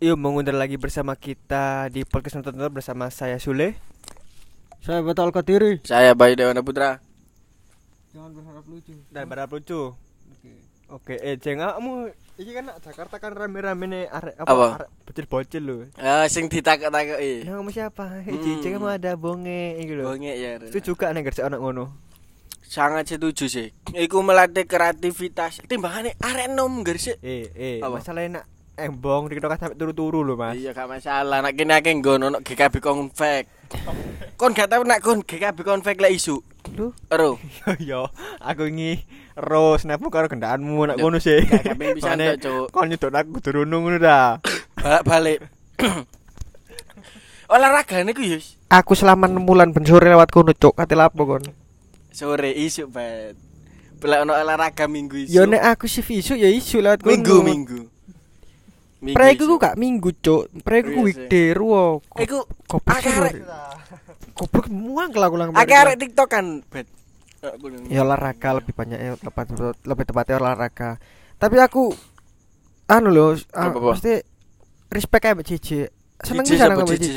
Yuk mengundang lagi bersama kita di podcast nonton Nonton bersama saya Sule. Saya betul Kadiri. Saya Bayu Dewana Putra. Jangan berharap lucu. Dan berapa lucu? Oke, eh ceng kamu ini kan Jakarta kan rame-rame nih arek apa, bocil-bocil lho. Ah, sing ditakok-takoki. Yang kamu siapa? Eh Hmm. ceng kamu ada bonge iki lho. Bonge ya. Itu juga nih kerja anak ngono. Sangat setuju sih. Iku melatih kreativitas. Timbangane arek nom gresik. Eh eh Apa? masalahnya nak embong dikira sampai turu-turu lho, Mas. Iya gak masalah. Nak kene akeh nggon ono GKB Konfek. Kon gak tau nak kon GKB Konfek lek isu. Lho, Ero. yo aku ini ros napu karo gendaanmu nak Yo, ngono sih. gak Makanya tok, Cuk. Kon nyedot aku kudu runung ngono dah. Balik balik. Olahraga niku yo Aku selama 6 bulan ben sore lewat kono cuk, kate lapo kon. sore isu bet. Bela ono olahraga minggu isu. Ya nek aku sih isu ya isu lewat kono. minggu minggu. Isu. ku gak minggu cuk. Pregu ku Iya sih. weekday ruwo. Iku Goblok sih, Goblok muang kelakuan akeh arek TikTok kan bet. Ya olahraga lebih banyak ya tepat lebih tepatnya olahraga. Tapi aku anu loh, ah, mesti respect aja Cici. Seneng bisa siapa, nang Cici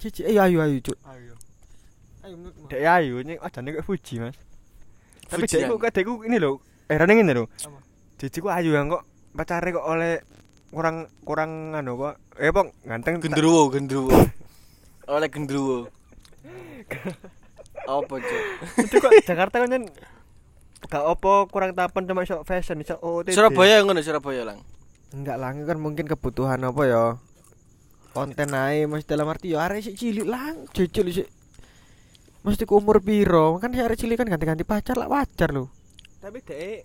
Cici. ayo ayo ayo cuk. Ayo. Dek ayu ini adane kok Fuji, Mas. Tapi dekku kok dekku ini lho. Eh rene ngene lho. Apa? Cici ku ayu yang kok pacare kok oleh kurang kurang anu kok. Eh pong ganteng. Gendruwo, gendruwo. Oleh gendruwo. Apa cuk? Itu kok Jakarta kan kan gak opo kurang tapan cuma iso fashion iso OOTD. Surabaya ngono Surabaya lang. Enggak lah, kan mungkin kebutuhan apa ya? Konten ae Mas dalam arti ya arek sik cilik lang, jujur sik. Mesti ku umur piro? Kan si arek cilik kan ganti-ganti pacar lah wajar lho. Tapi dek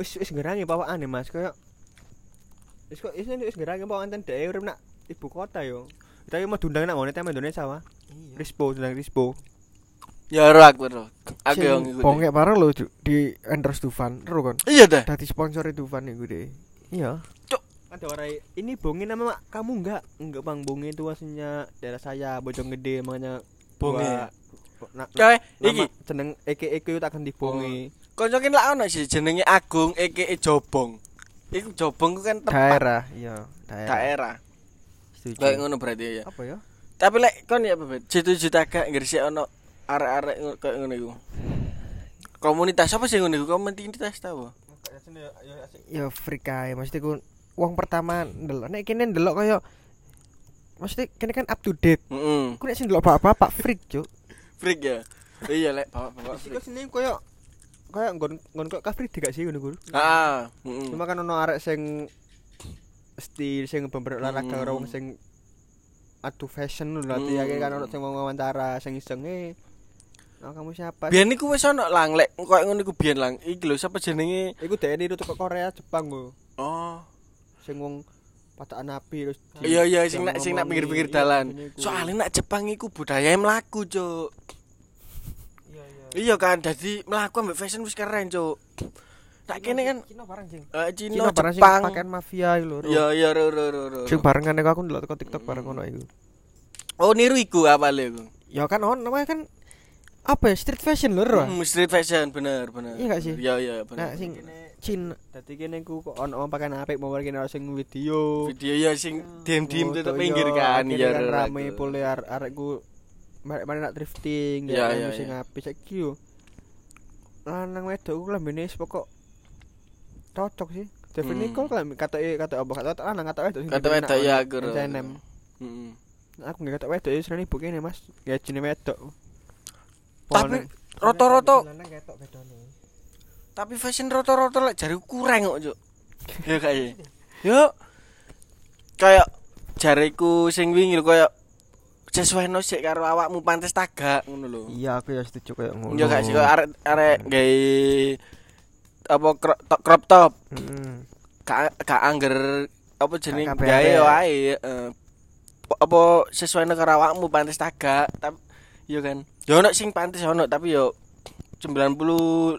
wis wis ngerangi bawaan Mas koyo wis kok wis wis ngerangi bawaan ten dek urip nak ibu kota yo. Tapi mau diundang nak ngene tema Indonesia wah. Rispo tentang Rispo. Ya ro aku ro. Aku yang ngikuti. Bongek bareng lho Cuk, di endorse Dufan, ro kon. Iya dah. Dadi sponsor Dufan iku deh. Iya. Ada orang ini bonge nama mak- kamu enggak enggak bang bonge itu aslinya daerah saya bojong gede makanya Bonge. gua- na, na, Kae nama iki jeneng eke eke itu akan dibonge koncokin lak ono sih jenenge Agung eke Jobong. Iku Jobong ku kan tepat Daerah, iya, daerah. daerah. Setuju. Kayak ngono berarti ya. Apa ya? Tapi lek kon ya bebet, situ gak ngresik ono arek-arek kayak ngono iku. Komunitas apa sih ngono iku? Komunitas ta apa? Ya freak ae, mesti ku wong pertama ndelok nek kene ndelok kaya mesti kene kan up to date. Heeh. Ku nek sing ndelok bapak-bapak freak, Cuk. Freak ya. Iya lek bapak-bapak Iku sini koyo koyo nggon nggon kok kafri gak sih ngono Gur. Ah, heeh. Cuma kan ono arek sing stil sing bener olahraga karo wong sing adu fashion lho nanti Hmm. ya kan ono sing mau wawancara sing iseng eh Nah, kamu siapa? Biyen niku wis ono lang lek koyo ngono iku biyen lang. Iki lho sapa jenenge? Iku dhek niru teko Korea Jepang lho. Oh. Sing wong patakan api terus Iya iya sing nak sing nak pinggir-pinggir dalan. Soalnya nak Jepang iku budaya mlaku, Cuk. Iya iya. Iya kan, dadi mlaku ambek fashion wis keren, Cuk. Tak kene kan Cina bareng jing. eh, Cina Cina, sing Jepang. pakaian mafia lho. Iya iya ro ro ro ro. Sing bareng kan aku ndelok teko TikTok bareng ngono iku. Oh niru iku awale iku. Ya kan on namanya kan apa ya street fashion lho, Ro. Hmm, street fashion bener bener. Iya gak sih? Iya iya Nah, bener. sing Kene- Cina Dadi kene ku kok ono pakaian apik mau kene sing video. Video ya sing diem-diem Foto, tetep iya, pinggir kan. akhirnya Iya kan rame pole ar- arekku mana nak drifting ya iya, kan sing apik saiki yo. Lanang wedok ku lambene wis pokok cocok sih. Devin Hmm. Nicole kan katoke kata apa kata lanang kata wedok sing Kata wedok nak ya ono aku. ro. SNM. Heeh. Aku nggak kata wedok ya seneng ibu kene Mas. Ya jenenge wedok. Tapi rata-rata tapi fashion rata-rata lek jariku kurang kok, Cuk. Ya kayak. Yo. Kayak jariku sing wingi lho kayak sesuai sik karo awakmu pantes tagak ngono lho. Iya, aku ya setuju kayak ngono. Ya gak sih kayak arek arek gawe apa crop top, Heeh. gak gak angger apa jeneng Gak gawe wae apa sesuai karo awakmu pantes tagak tapi yo kan yo ono sing pantes ono tapi yo 99%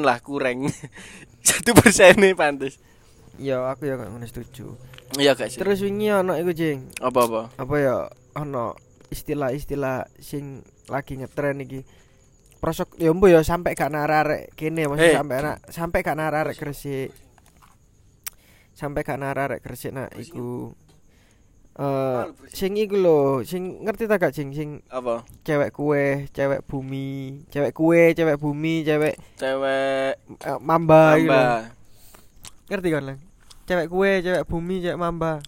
lah kurang satu persen nih pantes Ya aku ya kayak ngono setuju. iya gak sih Terus wingi ono iku jing. apa apa Apa ya ono istilah-istilah sing lagi ngetren iki. Prosok ya mbo ya sampai gak nararek kene maksudnya Eh. sampai anak sampai gak nararek Gresik. Sampai gak nararek Gresik nak iku Eh, sing iku lho, sing ngerti ta gak sing sing Apa? cewek kue, cewek bumi, cewek kue, cewek bumi, cewek Cewek eh, mamba. Mbak. Ngerti kan, Lang? Cewek kue, cewek bumi, cewek mamba.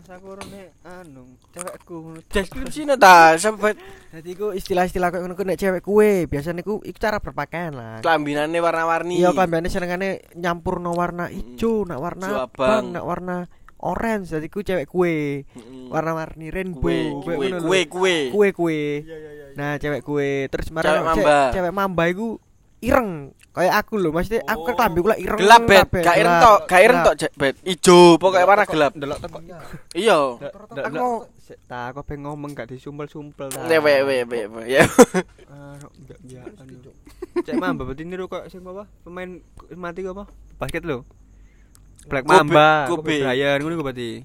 Mas aku rene anu, cewekku ngono. Deskripsi ta, sahabat. Dadi iku istilah-istilah koyo ngono ku nek cewek kue, biasanya iku iku cara berpakaian lah. Kelambinane warna-warni. Iya klambine senengane nyampurno warna ijo, nak warna abang, nak warna orange. Dadi ku cewek kue, Mm-mm. warna-warni rainbow, kue, kue, kue. Kue kue. Nah, cewek kue terus Cewek marang mamba. cewek mamba iku ireng. Kayak aku lho, maksudnya aku kan Oh. klambi kula ireng. Gelap bet, gak ireng tok, gak ireng tok, Jek, bet. Ijo, pokoknya warna gelap. Delok teko. Iya. Aku mau tak aku pengen ngomong gak disumpel-sumpel. ta. Ya, we, we, we. Ya. Anu. Cek Mamba berarti niru kok sing apa? Pemain mati apa? Basket lho. Black Mamba, Kobe. Bryant ngono berarti.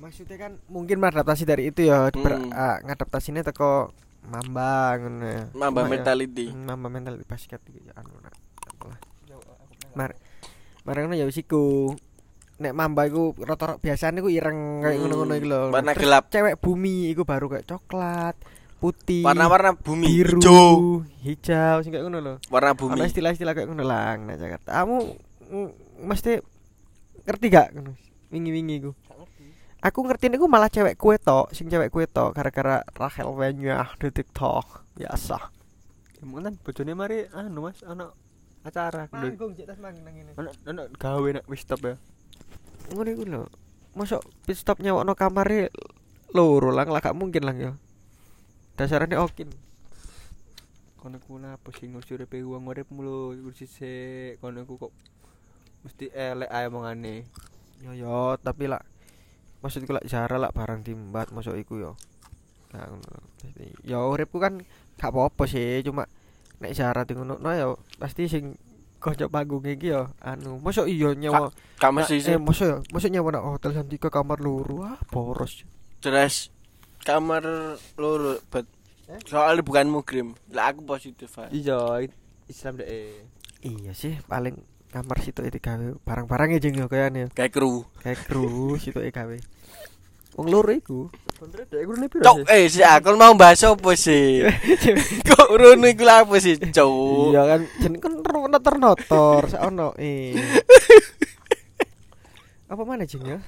Maksudnya kan mungkin beradaptasi dari itu ya, ber, Hmm. ah, ngadaptasinya teko mamba ngono ya. Mamba ya, mentality. Mamba mental di basket iki ya anu nak. Apalah. Mar Marang ya wis iku. Nek mamba iku rata-rata biasane iku ireng kayak Hmm, ngono-ngono iku lho. warna gelap. Cewek bumi iku baru kayak coklat, putih, Warna-warna bumi, biru, ijo. hijau sing kayak ngono lho. Warna Ana bumi. istilah-istilah kayak ngono lang nek Jakarta. Kamu mm, mesti ngerti gak ngono? Wingi-wingi iku. Aku ngerti niku malah cewek kue tok, sing cewek kue tok gara-gara Rachel Wenya di TikTok. Biasa. Emang kan bojone mari anu Mas, ana acara. cek tas mangin nang ngene. Ana ana gawe nak wis stop ya. Ngono iku lho. Mosok pit stop nyewokno kamare loro lang lah gak mungkin lang ya. Dasarane okin. Kono ku napa sing ngusir pe wong urip mulu kursi sik kono ku kok mesti elek ae omongane. Yo yo, tapi lah maksudku lah jara lah barang timbat masuk iku yo. Nah, ngono. Jadi, Ya uripku kan gak apa-apa sih, cuma nek syarat ngono no ya pasti sing kanca panggung iki yo anu, mosok iya nyawa. Gak Nah, mesti eh sih. mosok ya, mosok nyawa nak hotel Santika kamar loro ah boros. Jelas kamar loro, bet. Soalnya bukan mugrim. Lah aku positif aja. Iya, Islam deh. Iya sih, paling kamar situ itu gawe barang-barang ya jeng yo kayane Kayak kru. kayak kru situ e gawe. Wong loro iku. Piro Cok, eh si aku mau bahas apa sih? Kok urun iku lha apa sih, cok? Iya kan jeneng kan notor notor saono eh. Apa mana jeng ya?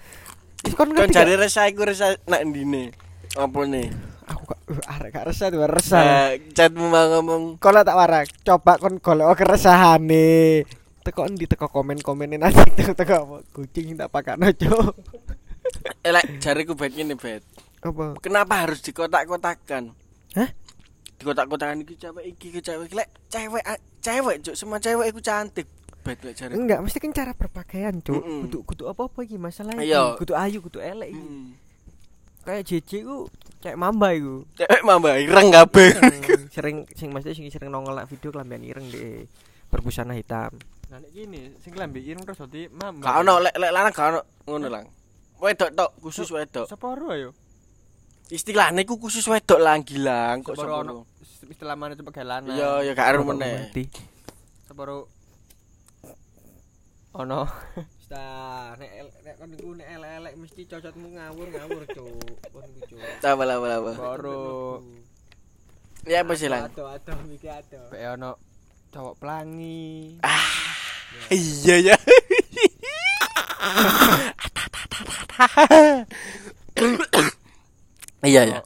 Is kon Kon ngerti jare resah iku resah nak ndine. Apa nih? Aku gak uh, arek gak resah tuh resah. Eh, chatmu mau ngomong Kalau tak warak, coba kon golek keresahane. Teko endi teko komen-komene nanti teko teko apa? Kucing tak pakakno, Cuk. elek jariku bet ngene bet. Apa? Kenapa harus dikotak-kotakan? Hah? Dikotak-kotakan iki cewek iki ke cewek. Lek cewek cewek cuk, semua cewek iku cantik. Bet lek jariku. Enggak, mesti kan cara berpakaian, Cuk. Mm-mm. Kudu kudu apa-apa iki masalah iki. Kudu ayu, kudu elek iki. Hmm. Kayak JJ ku kayak mamba iku. Cewek mamba ireng kabeh. Sering sing mesti sing sering nongol video kelambian ireng di berbusana hitam. Nah nek gini, sing klambi ireng terus dadi mam. Gak ono lek lek lanang gak ono ngono lang. Wedok tok khusus wedok. Separo ayo. Istilahnya iku khusus wedok lang gilang kok Separo separo. ono istilah mana coba kayak lanang. Iya, ya gak aru meneh. Separo ono. Sta, nek nek kon iku nek elek-elek mesti cocotmu ngawur-ngawur, Cuk. Kon iku, Cuk. Coba lah, lah, lah. Baru Ya apa sih lang? Aduh, aduh, mikir aduh. pe ono cowok pelangi. Iya ya. Iya ya.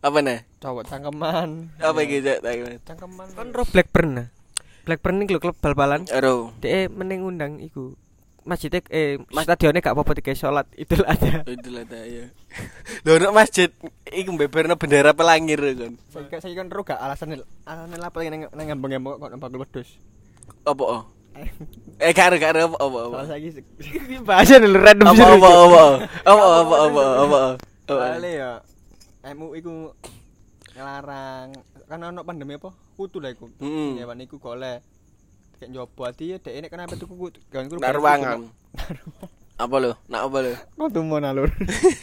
Apa nih? Cowok cangkeman. Apa gitu? Aduh. Cangkeman. Kon ro Blackburn nah. Blackburn iki lho klub bal-balan. Dek meneng undang iku. Masjid eh Mas- stadionnya gak apa-apa dikasih sholat itu ada. Itulah ta ya. Lho nek masjid iku beberno bendera pelangir kan. Saya kan ro gak alasan alasan apa nang nang ngambang-ngambang kok nambah wedhus. Apa? Eh karo karo apa apa apa. Saiki Bahasa lho random Apa apa apa. Apa apa apa apa. Apa? Bale ya. MU iku ngelarang kan ono pandemi apa? Kutu lah iku. Hmm. Nyewan iku golek. Kayak nyoba ati dek ini kenapa tuh kutu? Kan ruangan. Apa lo? Nak apa lo? Kudu mau nalur.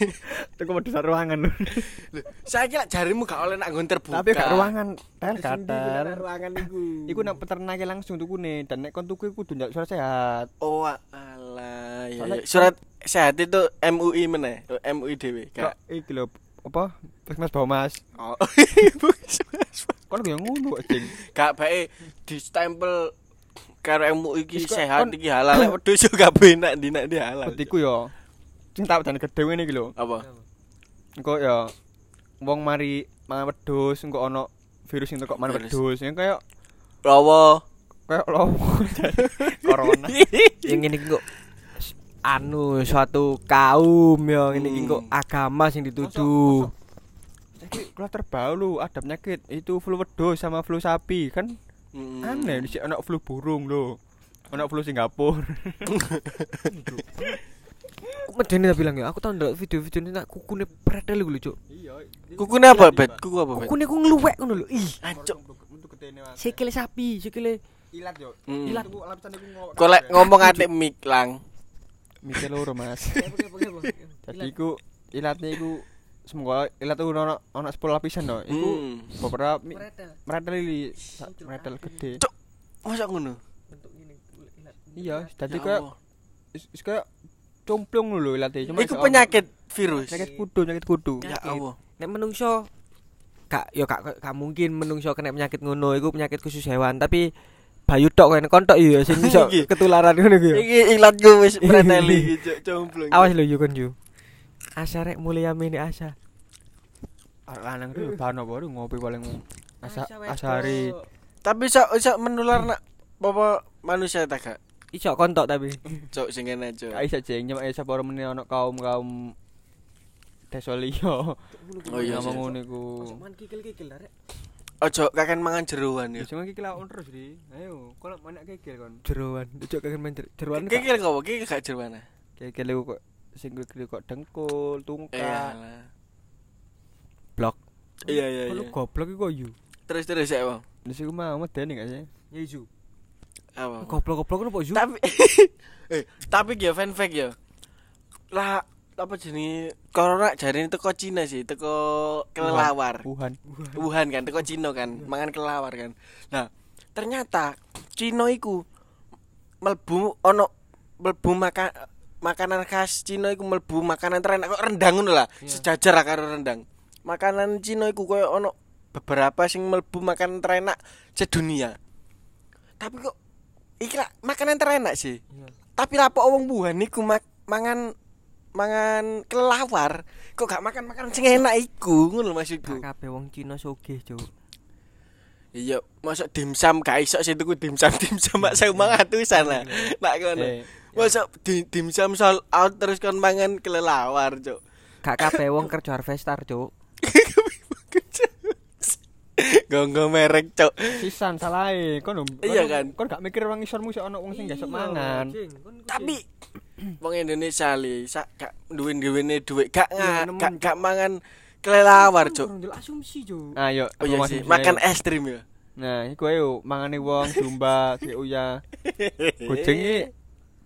Tuku wedhus sak ruangan lur. Saya kira jarimu gak oleh nak nggon terbuka. Tapi gak ruangan tel kater. ruangan iku. Iku nang peternak langsung tukune dan nek kon tuku kudu njaluk surat sehat. Oh alah ya. Surat sehat itu MUI meneh, MUI dhewe. Kok iki lho apa? Puskesmas Bawmas. Oh. Kon yo ngono kok, Jing. Gak bae di-stempel karo MUI iki sehat iki halal lek wedhus yo gak benak ndi nek di halal. Betiku yo sing tak dan gedhe ngene iki lho. apa? Engko ya wong mari mangan wedhus engko ana virus sing teko mangan wedhus. Ya kayak Rawa. kayak lowo. Corona. yang ini kok anu suatu kaum ya ini Hmm. kok agama sing dituduh Iki keluar terbaru lu ada penyakit itu flu wedhus sama flu sapi kan Mm. aneh di anak flu burung lho. Anak flu Singapura. Kok medeni tak bilang ya aku tau ndelok video-video ini nak kukune pretel lho cuk Iya. Kukune apa, Bet? Kuku apa, Bet? kukune ku ngeluwek ngono lho ih Ancuk. sikile sapi sikile Ilat yo. Mm. Ilat ku iku ngomong. Kok lek ngomong atik mik lang. mikir loro, Mas. Jadi iku ilatnya iku semoga ilat itu ono ono 10 lapisan no. Iku Hmm. beberapa meretel li sa- meretel gede. Cuk. Masa ngono? Iya, jadi Ya kayak Allah. is- is kayak cumplung lho ilatnya. Cuma Iku penyakit virus. penyakit kudu, penyakit kudu. Ya Allah. nek menungso gak yo gak gak mungkin menungso kena penyakit ngono iku penyakit khusus hewan tapi bayu tok kan kontok iya sing iso ketularan ngono iku ya Iki ilatku wis preteli cumplung. awas lho yo kon yo asa rek mulai amene asa Lanang bahan apa lu ngopi paling asa Asa. Tapi iso iso menular nak apa manusia ta gak? iso kontok tapi Cuk sing ngene, Cuk. Kayak isa jeng nyama isa para meneh ono kaum-kaum desa liya. Oh iya. ngomong sih. ngono iku. man kikil-kikil rek Ojo kaken mangan jeruan ya. Ya cuma iki lawan terus di. Ayo, kok lek manak kekil kon. jeroan kangen main jer- jeroan Kikil kok? Kikil gak jeruan. ah? Kekil iku kok sing kekil kok dengkul, Iya. tungkak. blok Iya iya Kok lu iya. goblok iku yo Terus terus ya, Bang. Wis iku mau medeni gak sih? ya isu Apa? goblok-goblok ngono yu Tapi eh tapi ya fan fact ya. Lah apa jenis corona jari ini teko Cina sih, teko kelelawar. Wuhan. Wuhan kan, teko Cina kan, mangan kelelawar kan. Nah, ternyata Cina iku melbu ono melbu makan makanan khas Cina iku melbu makanan terenak kok rendang ngono lah, sejajar lah karo rendang. Makanan Cina iku koyo ono beberapa sing melbu makanan terenak sedunia. Tapi kok iki lah makanan terenak sih. Tapi lapo wong Wuhan iku mak- mangan mangan kelelawar kok gak makan makanan sing enak iku ngono maksudku. kabeh wong Cina sugih cuk Iya, masuk dimsum gak iso sih tuku dimsum dimsum mak saya mangatusan lah. Nak ngono. Eh, Masuk di, dimsum sold out terus kon mangan kelelawar, Cuk. gak kabeh wong kerja harvestar cuk Gonggo merek, Cuk. sisan salah kon Iya kan? kon gak mikir wong isonmu sik ono wong sing gak iso mangan Tapi wong Indonesia li sak gak duwe-duwene dhuwit gak Iya, gak, gak mangan kelelawar, Cuk. Asumsi cuk ayo Oh iya sih, makan es krim ya. nah iku ayo mangane wong jumba ki uya kucing iki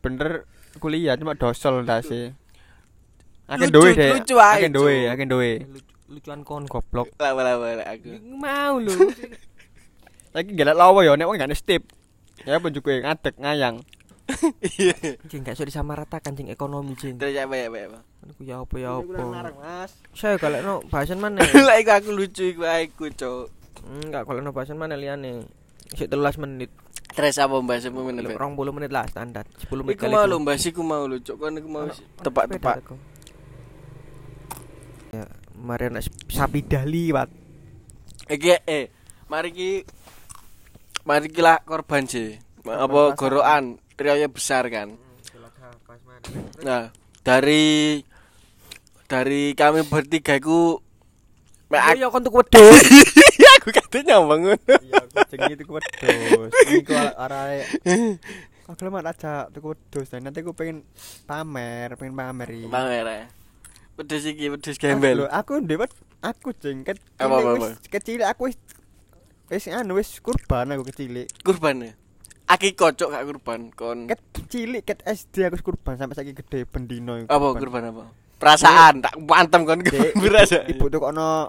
bener kuliah cuma dosol ta sih. Lucu- duwe deh lucu ae, akeh duwe Cuk. akeh duwe. Lucu- lucuan kon goblok. Lawa-lawa aku. mau lho lagi gelek lawa ya nek wong gak stip ya pun juga ngadeg ngayang. Cing gak iso disamaratakan cing ekonomi cing Terus apa ya, apa? Ya? aku ya apa ya apa. mas. Saya kalau no bahasan mana? Lah iku aku lucu iku ae ku, Cuk. enggak kalau no bahasan mana liane sik 13 menit Terus apa mbak sepuluh menit? Rong puluh menit lah standar 10 menit Iku mau lho mbak iku mau lho, Cuk. Kon iku mau tepak-tepak. ya mari anak sapi dali wat Iki eh mari ki mari ki lah korban sih. Apa gorokan riaya besar kan. Nah, dari dari kami bertiga iku mek ya kon tuku wedhus aku katanya ngono. iya kucing itu ku wedhus iku arae Aku lemah aja tuku wedhus dan nanti aku pengen pamer, pengen pamer iki. Pamer. ya. Pedes iki, Lho, gembel. aku ndewet aku jeng kecil Apa, apa, kecil aku wis wis anu wis kurban aku kecil Kurban ya. Aki kocok gak kurban kon. ket cilik ket SD aku kurban sampai saiki gede bendino Apa kurban apa? Perasaan tak pantem kon berasa. ibu tuh kono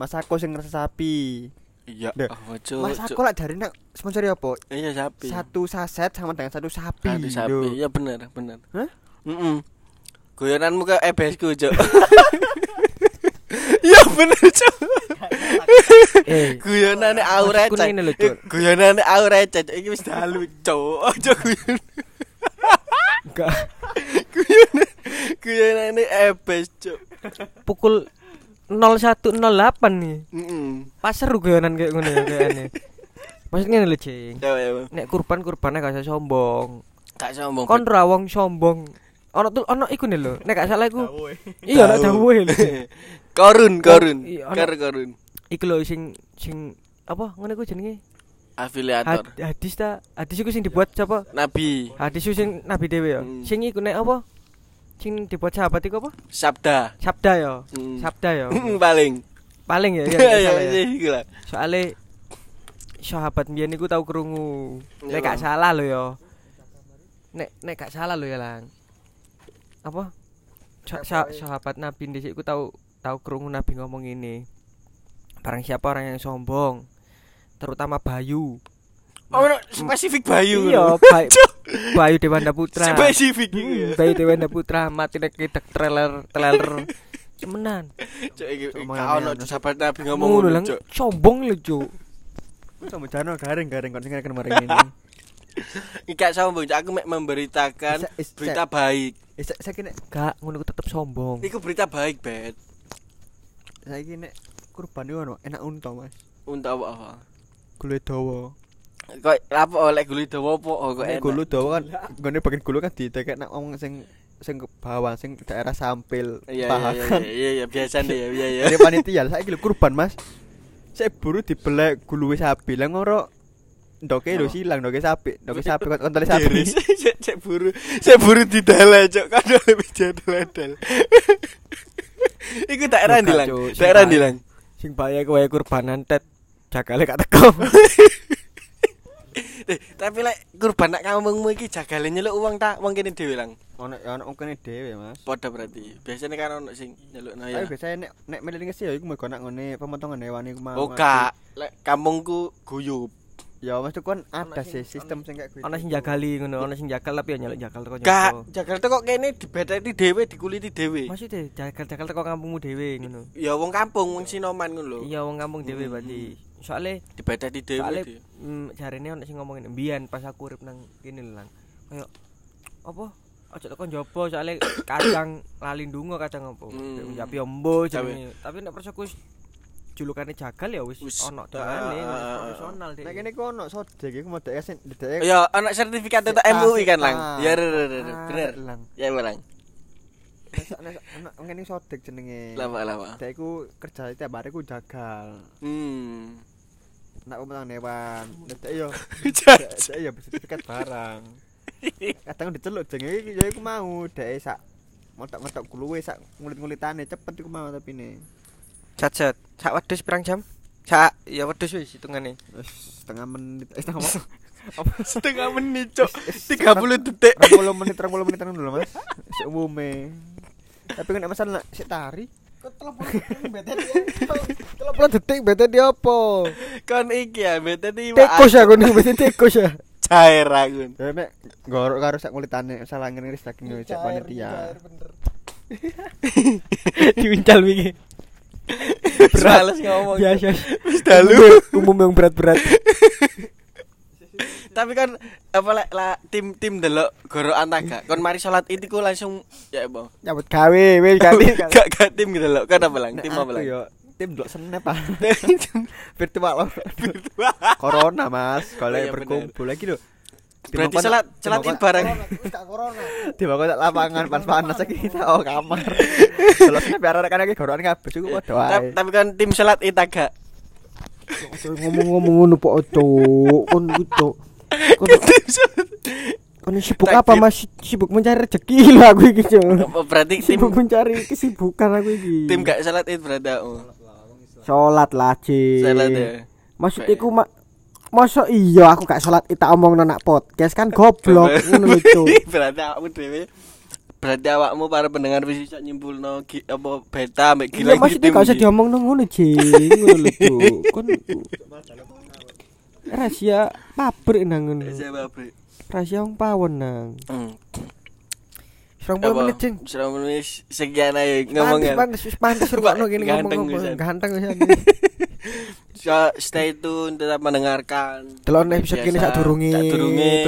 Mas aku sing ngerasa sapi. Iya. Oh, cuk. Mas cuk. aku lak dari nak sponsor apa? Iya sapi. Satu saset sama dengan satu sapi. Satu sapi. Iya bener, bener. Hah? Heeh. Guyonanmu ke ebesku, Cuk. Ya bener, Cuk. Eh, Guyonane au Maksudku receh. ngene lho, Cuk. Eh, Guyonane au receh, Cuk. Iki wis dalu, Cuk. Aja guyon. enggak Guyonane guyonane ebes, Cuk. pukul 0108 nih. Heeh. Pas seru guyonan kayak ngono ya kayaknya. Maksudnya lho, Cing. Ya, ya. ya. Nek kurban kurbannya gak usah sombong. Gak sombong. Kon ra wong sombong. Ono tuh ono iku nih lho. Nek gak salah iku. Iya, ono dawuhe lho. Korun, korun. Iya, Kar korun. Iku lho sing sing apa ngono iku jenenge? Afiliator. Had- Hadis ta? Hadis iku sing dibuat siapa? Nabi. Hadis iku sing Nabi dhewe ya. Hmm. Sing iku nek apa? Sing dibuat sahabat iku apa? Sabda. Sabda ya. Hmm. Sabda ya. Paling. Paling ya, ya, Iya, iya, salah ya. iya, iku lah. Soale sahabat mbiyen iku tau krungu. Iya, Nek gak salah lho ya. Nek nek gak salah lho ya, Lang. Apa? Sa- sa- sahabat Nabi dhisik iku tau tau krungu Nabi ngomong ini. Barang siapa orang yang sombong, terutama Bayu. Oh, no, spesifik Bayu. Iya. Bayu, Bayu Dewanda Putra. Spesifik Hmm, ya. Bayu Dewanda Putra mati nek kitek trailer trailer. Cemenan. Cuk iki gak ono ono. sahabat Nabi ngomong Ngono Cuk. sombong lho, Cuk. Sama jano garing-garing kon sing kemarin ini. Iki gak sombong, aku mek memberitakan Is- is- berita baik. Sa- saiki nek Gak, ngono tetep sombong. Iku berita baik, Bet. saiki nek kurban iku ono enak unta, Mas. Untuk apa? Gule dawa. Kok apa oleh gulu dawa apa oh, kok enak. gulu dawa kan gone bagian gulu kan ditekek nak wong sing sing ke bawah sing daerah sampil Iya iya iya iya iya biasa nih ya iya iya. Dari panitia saiki lho kurban, Mas. Saya buru dibelek guluwe sapi. Lah ngoro ndoke lho Oh. silang, ndoke sapi, ndoke sapi kok kontole sapi. Cek buru, cek buru di dalam cok kan lebih jadul adal. Iku daerah Bukan, ndi lang? Cuk. Sing Daerah bahaya. ndi lang? Sing bahaya kowe kurbanan tet jagale gak teko. Eh, tapi lek kurban nak kampungmu iki jagale nyeluk uang tak wong kene dhewe lang. Ono ya ono kene dhewe, Mas. Padha berarti. Biasanya kan ono sing nyelukno Tapi ya. biasanya nek nek melini ya iku mergo nak ngene pemotongan hewan iku mau. Oh gak, lek kampungku guyub. Ya Mas itu kan Ono ada sih sistem sing kayak gitu. Ana sing jagali ngono, ana sing jagal tapi ya nyaluk jagal teko Gak, nyoba. Jakarta kok kene dibeteti dhewe, dikuliti dhewe. Maksudnya jagal-jagal teko kampungmu dhewe ngono. Ya wong kampung, wong Sinoman ngono lho. Iya wong kampung dhewe Hmm. berarti. Soale Dibeteti dhewe. soale mm, jarene ana sing ngomongin mbiyen pas aku urip nang kene Lang. Kayak apa? Aja teko njaba soale kadang lali ndonga kadang apa. Hmm. Njapi ombo Japi. jenenge. Tapi nek persoku wis julukane jagal ya wis ono ah, dongane ah, ah, profesional deh. Nek kene ku ono sodek iku mau dek sing dek. Ya, anak sertifikat itu MUI kan lang. Ya, bener. Lang. Ya, bener. Nek ngene sodek jenenge. Lama, lama. Dek iku kerja tiap hari ku jagal. Hmm. Nak pemotongan hewan. Dek yo dek yo sertifikat barang. Kadang diceluk jeng iki ya iku mau dek sak ngotok-ngotok guluwe sak ngulit-ngulitane cepet iku mau tapi ne. Cacat. Sak wedhus pirang jam? Sak ya wedhus wis hitungane. Setengah menit eh setengah Setengah menit, Cok. 30 detik. 30 menit 30 menit dulu Mas. Sik umume. Tapi kan masalah sik tari. Telepon detik bete dia apa? Kon iki ya, bete iki. Tikus aku nih bete tikus ya. Cair aku. Ya mek gorok karo sak kulitane salah ngiris saking cek panitia. Diuncal wingi. Berat ngomong. Biasa. Wis dalu. Umum yang berat-berat. Tapi kan apa lek la, tim tim delok gorokan taga. Kon mari salat itu ku langsung ya apa? Nyambut gawe wis ganti. Gak gak tim gitu loh. Kan apa lang? Tim apa lang? yo tim delok snap ah. Virtual. Corona Mas, kalau Oh, iya, berkumpul lagi lho. Berarti salat id bareng. Di bawah kotak lapangan pas panas lagi kita oh kamar. Kalau snap biar rekan lagi gorokan kabeh padha Ta- wae. Tapi kan tim salat id taga. Ngomong-ngomong ngono Pak Oto, kon gitu. Kon Tim salat. kon sibuk apa gitu. Mas? Sibuk mencari rezeki lah aku iki, Cuk. Berarti tim Sibuk mencari kesibukan aku iki. tim gak salat id berarti aku. Salat lah, Ci. Salat ya. Maksudnya ku mak Masa iya aku gak salat tak omong nak podcast kan goblok ngono lho berarti aku dhewe berarti awakmu para pendengar wis iso nyimpulno apa beta mek Iya gila maksudnya gak usah diomong nang ngono Ci. Ngono lho. Kon rahasia pabrik nang ngono. Siapa, Bre? Rahasia wong pawon nang. Hmm. 20 menit, Jing. Serang menit sekian aja Pantes, ngomongnya. pantes, pantes rupakno gini Ganteng ngomong apa. Ganteng pisan. So, stay tune tetap mendengarkan. Delok episode kini sak durungi.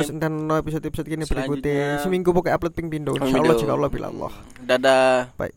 Terus enten no episode-episode kini Selanjutnya. berikutnya. Seminggu pokoknya upload ping pindho. Ping Insyaallah jika Allah bila Allah. Dadah. Baik.